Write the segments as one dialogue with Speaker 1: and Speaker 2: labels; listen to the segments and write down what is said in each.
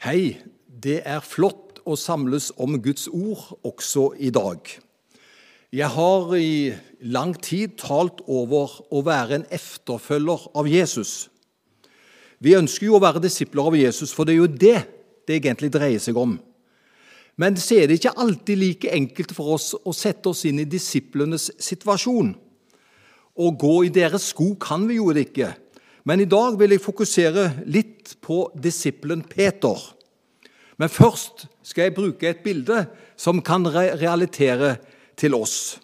Speaker 1: Hei, det er flott å samles om Guds ord også i dag. Jeg har i lang tid talt over å være en efterfølger av Jesus. Vi ønsker jo å være disipler av Jesus, for det er jo det det egentlig dreier seg om. Men så er det ikke alltid like enkelt for oss å sette oss inn i disiplenes situasjon. Å gå i deres sko kan vi jo ikke. Men i dag vil jeg fokusere litt på disippelen Peter. Men først skal jeg bruke et bilde som kan realitere til oss.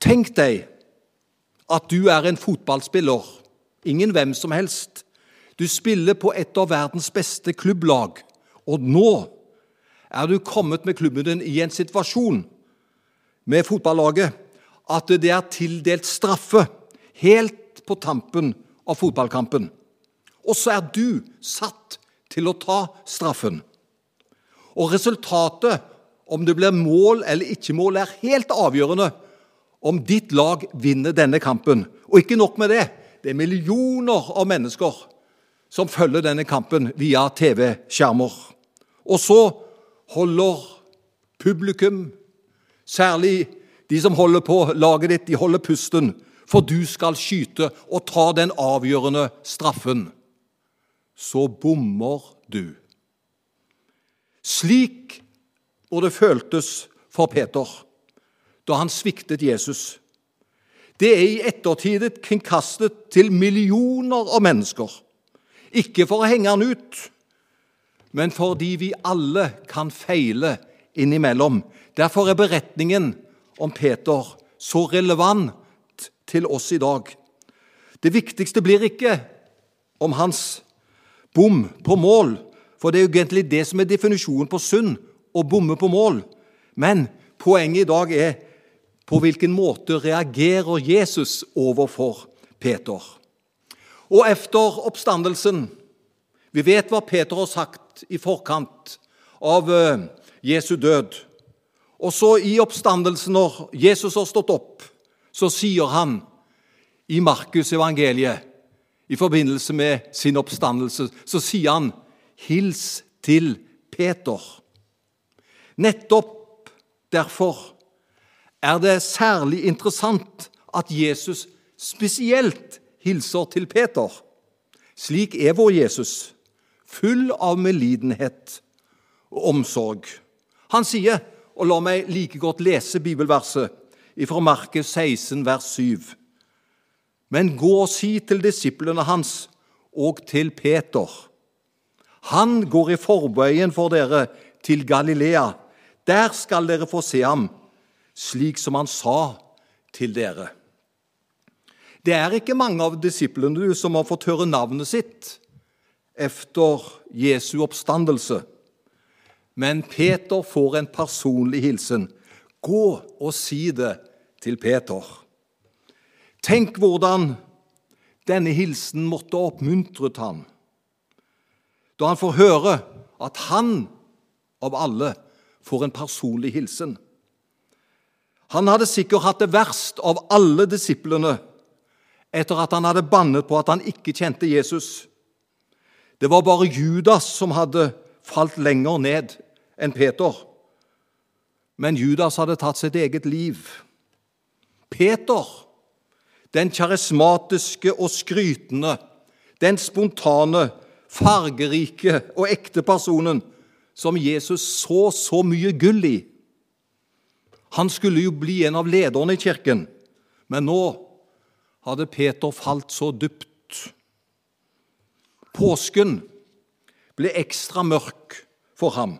Speaker 1: Tenk deg at du er en fotballspiller, ingen hvem som helst. Du spiller på et av verdens beste klubblag, og nå er du kommet med klubben din i en situasjon med fotballaget at det er tildelt straffe helt på tampen av fotballkampen. Og så er du satt til å ta straffen. Og resultatet, om det blir mål eller ikke mål, er helt avgjørende om ditt lag vinner denne kampen. Og ikke nok med det. Det er millioner av mennesker som følger denne kampen via TV-skjermer. Og så holder publikum, særlig de som holder på laget ditt, de holder pusten for du skal skyte og ta den avgjørende straffen, så bommer du. Slik må det føltes for Peter da han sviktet Jesus. Det er i ettertid kringkastet til millioner av mennesker. Ikke for å henge han ut, men fordi vi alle kan feile innimellom. Derfor er beretningen om Peter så relevant til oss i dag. Det viktigste blir ikke om hans bom på mål, for det er jo egentlig det som er definisjonen på synd, å bomme på mål. Men poenget i dag er på hvilken måte reagerer Jesus overfor Peter. Og efter oppstandelsen Vi vet hva Peter har sagt i forkant av eh, Jesu død. Og så i oppstandelsen, når Jesus har stått opp, så sier han i Markus evangeliet i forbindelse med sin oppstandelse, så sier han 'hils til Peter'. Nettopp derfor er det særlig interessant at Jesus spesielt hilser til Peter. Slik er vår Jesus, full av medlidenhet og omsorg. Han sier, og la meg like godt lese bibelverset fra Markus 16, vers 7. Men gå og si til disiplene hans og til Peter. Han går i forveien for dere til Galilea. Der skal dere få se ham, slik som han sa til dere. Det er ikke mange av disiplene som har fått høre navnet sitt efter Jesu oppstandelse. Men Peter får en personlig hilsen. Gå og si det til Peter. Tenk hvordan denne hilsen måtte oppmuntret han, da han får høre at han av alle får en personlig hilsen. Han hadde sikkert hatt det verst av alle disiplene etter at han hadde bannet på at han ikke kjente Jesus. Det var bare Judas som hadde falt lenger ned enn Peter. Men Judas hadde tatt sitt eget liv. Peter den karismatiske og skrytende, den spontane, fargerike og ekte personen som Jesus så så mye gull i. Han skulle jo bli en av lederne i kirken, men nå hadde Peter falt så dypt. Påsken ble ekstra mørk for ham.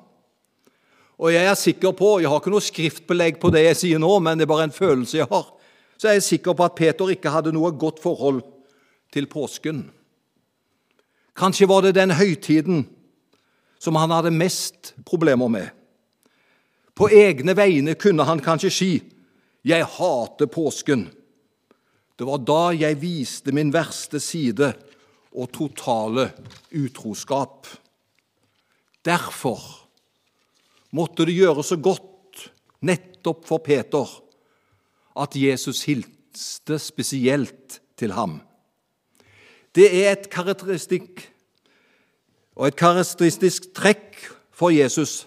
Speaker 1: Og jeg er sikker på, jeg har ikke noe skriftbelegg på det jeg sier nå, men det er bare en følelse jeg har, så er jeg sikker på at Peter ikke hadde noe godt forhold til påsken. Kanskje var det den høytiden som han hadde mest problemer med. På egne vegne kunne han kanskje si 'Jeg hater påsken'. Det var da jeg viste min verste side og totale utroskap. Derfor måtte det gjøre så godt nettopp for Peter at Jesus hilste spesielt til ham. Det er et karakteristikk og et karakteristisk trekk for Jesus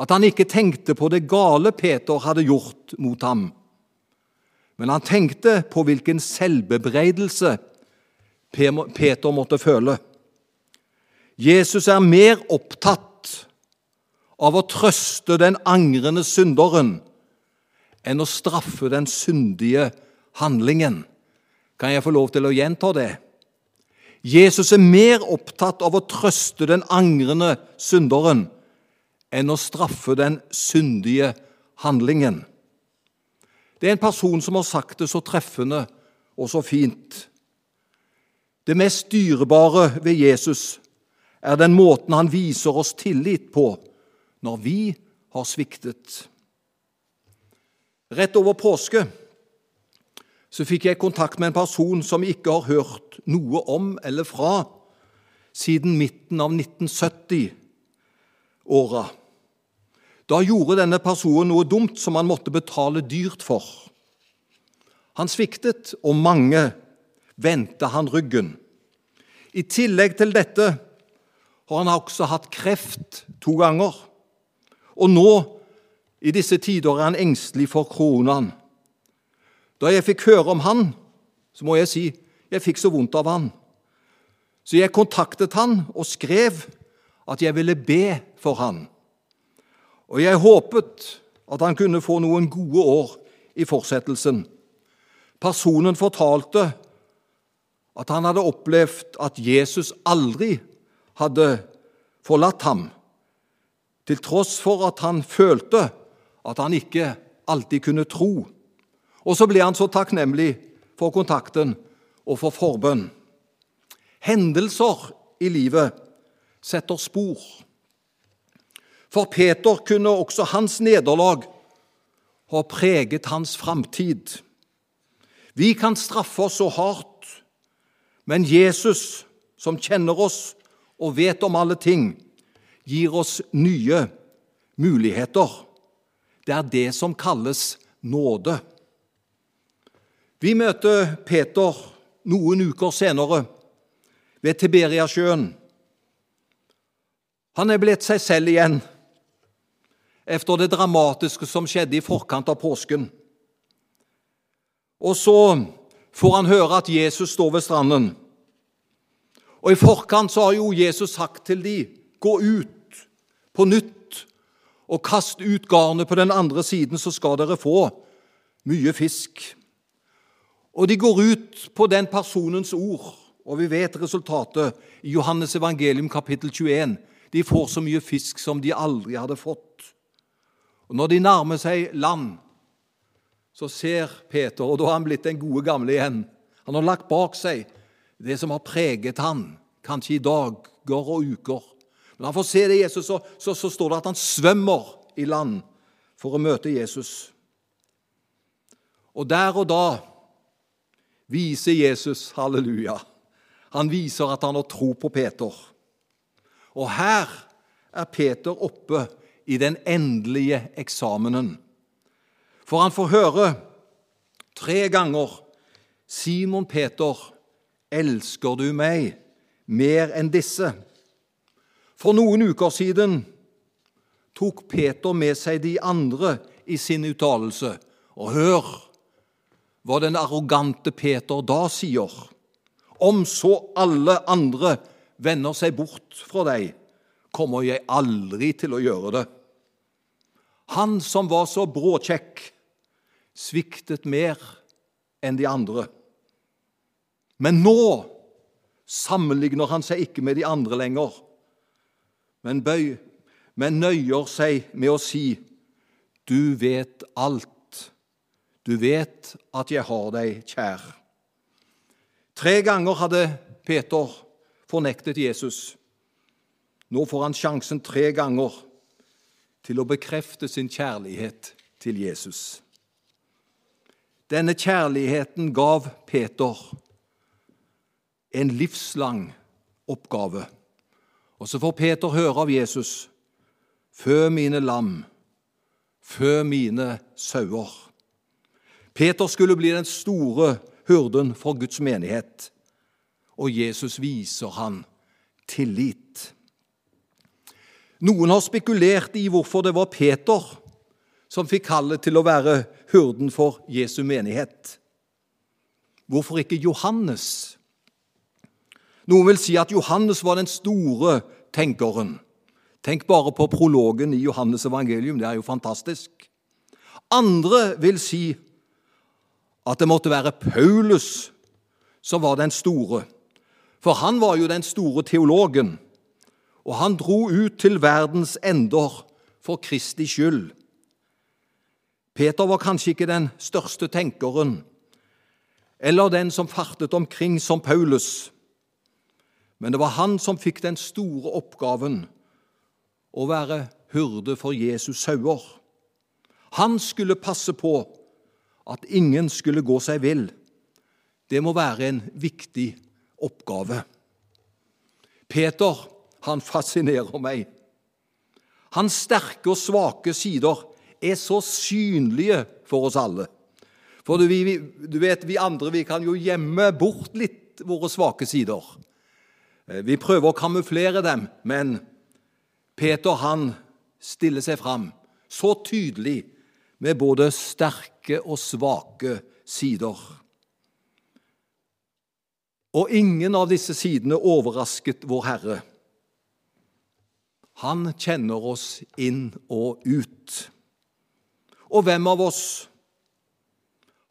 Speaker 1: at han ikke tenkte på det gale Peter hadde gjort mot ham, men han tenkte på hvilken selvbebreidelse Peter måtte føle. Jesus er mer opptatt av å trøste den angrende synderen enn å straffe den syndige handlingen. Kan jeg få lov til å gjenta det? Jesus er mer opptatt av å trøste den angrende synderen enn å straffe den syndige handlingen. Det er en person som har sagt det så treffende og så fint. Det mest dyrebare ved Jesus er den måten han viser oss tillit på når vi har sviktet. Rett over påske så fikk jeg kontakt med en person som ikke har hørt noe om eller fra siden midten av 1970-åra. Da gjorde denne personen noe dumt som han måtte betale dyrt for. Han sviktet, og mange vendte han ryggen. I tillegg til dette har han også hatt kreft to ganger. Og nå, i disse tider, er han engstelig for koronaen. Da jeg fikk høre om han, så må jeg si jeg fikk så vondt av han. Så jeg kontaktet han og skrev at jeg ville be for han. Og jeg håpet at han kunne få noen gode år i fortsettelsen. Personen fortalte at han hadde opplevd at Jesus aldri hadde forlatt ham, til tross for at han følte at han ikke alltid kunne tro. Og så ble han så takknemlig for kontakten og for forbønn. Hendelser i livet setter spor. For Peter kunne også hans nederlag ha preget hans framtid. Vi kan straffe oss så hardt, men Jesus, som kjenner oss og vet om alle ting, gir oss nye muligheter. Det er det som kalles nåde. Vi møter Peter noen uker senere ved Tiberiasjøen. Han er blitt seg selv igjen efter det dramatiske som skjedde i forkant av påsken. Og så får han høre at Jesus står ved stranden. Og I forkant så har jo Jesus sagt til dem, gå ut på nytt og kast ut garnet på den andre siden, så skal dere få mye fisk. Og de går ut på den personens ord, og vi vet resultatet i Johannes evangelium kapittel 21. De får så mye fisk som de aldri hadde fått. Og Når de nærmer seg land, så ser Peter, og da har han blitt den gode gamle igjen Han har lagt bak seg det som har preget han, kanskje i dager og uker. Men han får se det Jesus, så, så, så står det at han svømmer i land for å møte Jesus. Og der og da viser Jesus halleluja. Han viser at han har tro på Peter. Og her er Peter oppe i den endelige eksamenen. For han får høre tre ganger Simon Peter, elsker du meg mer enn disse? For noen uker siden tok Peter med seg de andre i sin uttalelse. Og hør hva den arrogante Peter da sier. Om så alle andre vender seg bort fra deg, kommer jeg aldri til å gjøre det. Han som var så bråkjekk, sviktet mer enn de andre. Men nå sammenligner han seg ikke med de andre lenger, men, bøy, men nøyer seg med å si, 'Du vet alt. Du vet at jeg har deg kjær.' Tre ganger hadde Peter fornektet Jesus. Nå får han sjansen tre ganger til å bekrefte sin kjærlighet til Jesus. Denne kjærligheten gav Peter en livslang oppgave. Og så får Peter høre av Jesus.: Fø mine lam, fø mine sauer. Peter skulle bli den store hurden for Guds menighet, og Jesus viser han tillit. Noen har spekulert i hvorfor det var Peter som fikk kallet til å være hurden for Jesu menighet. Hvorfor ikke Johannes? Noen vil si at Johannes var den store tenkeren. Tenk bare på prologen i Johannes evangelium. Det er jo fantastisk. Andre vil si at det måtte være Paulus som var den store. For han var jo den store teologen, og han dro ut til verdens ender for Kristi skyld. Peter var kanskje ikke den største tenkeren, eller den som fartet omkring som Paulus, men det var han som fikk den store oppgaven å være hyrde for Jesus sauer. Han skulle passe på at ingen skulle gå seg vill. Det må være en viktig oppgave. Peter, han fascinerer meg. Hans sterke og svake sider er så synlige for oss alle. For du, vet, vi andre vi kan jo gjemme bort litt våre svake sider. Eh, vi prøver å kamuflere dem, men Peter han stiller seg fram så tydelig med både sterke og svake sider. Og ingen av disse sidene overrasket vår Herre. Han kjenner oss inn og ut. Og hvem av oss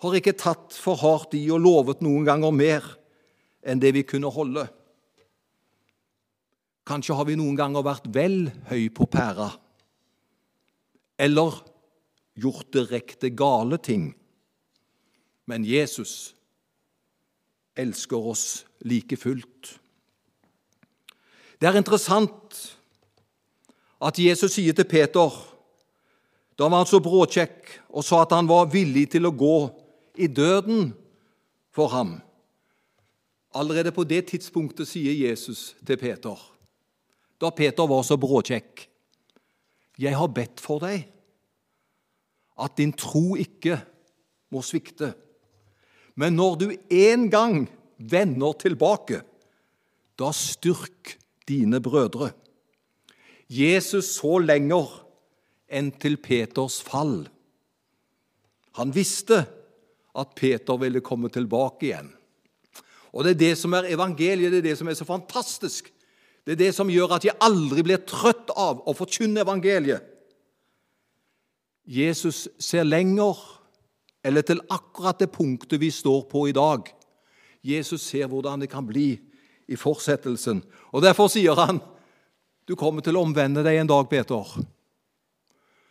Speaker 1: har ikke tatt for hardt i og lovet noen ganger mer enn det vi kunne holde? Kanskje har vi noen ganger vært vel høy på pæra, eller gjort direkte gale ting. Men Jesus elsker oss like fullt. Det er interessant at Jesus sier til Peter Da var han så bråkjekk og sa at han var villig til å gå i døden for ham. Allerede på det tidspunktet sier Jesus til Peter, da Peter var så bråkjekk, 'Jeg har bedt for deg' at din tro ikke må svikte. Men når du en gang vender tilbake, da styrk dine brødre. Jesus så lenger enn til Peters fall. Han visste at Peter ville komme tilbake igjen. Og Det er det som er evangeliet, det er det som er så fantastisk. Det er det som gjør at jeg aldri blir trøtt av å forkynne evangeliet. Jesus ser lenger, eller til akkurat det punktet vi står på i dag. Jesus ser hvordan det kan bli i fortsettelsen. Og Derfor sier han, 'Du kommer til å omvende deg en dag, Peter.'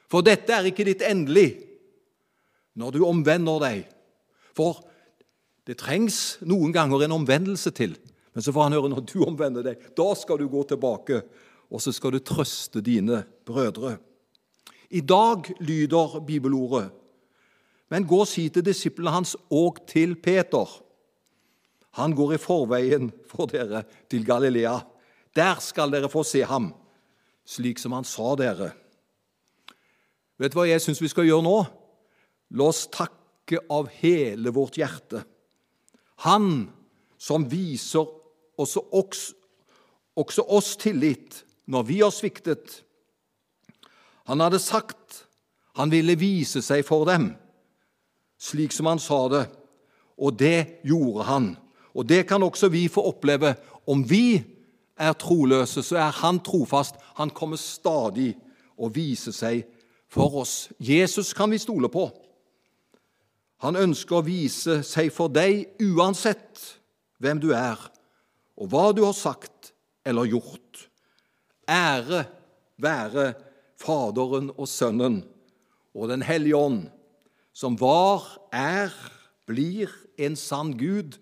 Speaker 1: For dette er ikke ditt endelig når du omvender deg. For det trengs noen ganger en omvendelse til. Men så får han høre når du omvender deg, da skal du gå tilbake, og så skal du trøste dine brødre. I dag lyder bibelordet, men gå og si til disiplene hans og til Peter. Han går i forveien for dere til Galilea. Der skal dere få se ham, slik som han sa dere. Vet du hva jeg syns vi skal gjøre nå? La oss takke av hele vårt hjerte. Han som viser også, oss, også oss tillit når vi har sviktet han hadde sagt han ville vise seg for dem, slik som han sa det, og det gjorde han. Og det kan også vi få oppleve. Om vi er troløse, så er han trofast. Han kommer stadig og viser seg for oss. Jesus kan vi stole på. Han ønsker å vise seg for deg uansett hvem du er, og hva du har sagt eller gjort. Ære være Faderen og Sønnen og Den hellige ånd, som var, er, blir en sann Gud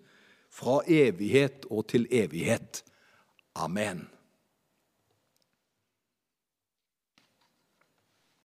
Speaker 1: fra evighet og til evighet. Amen.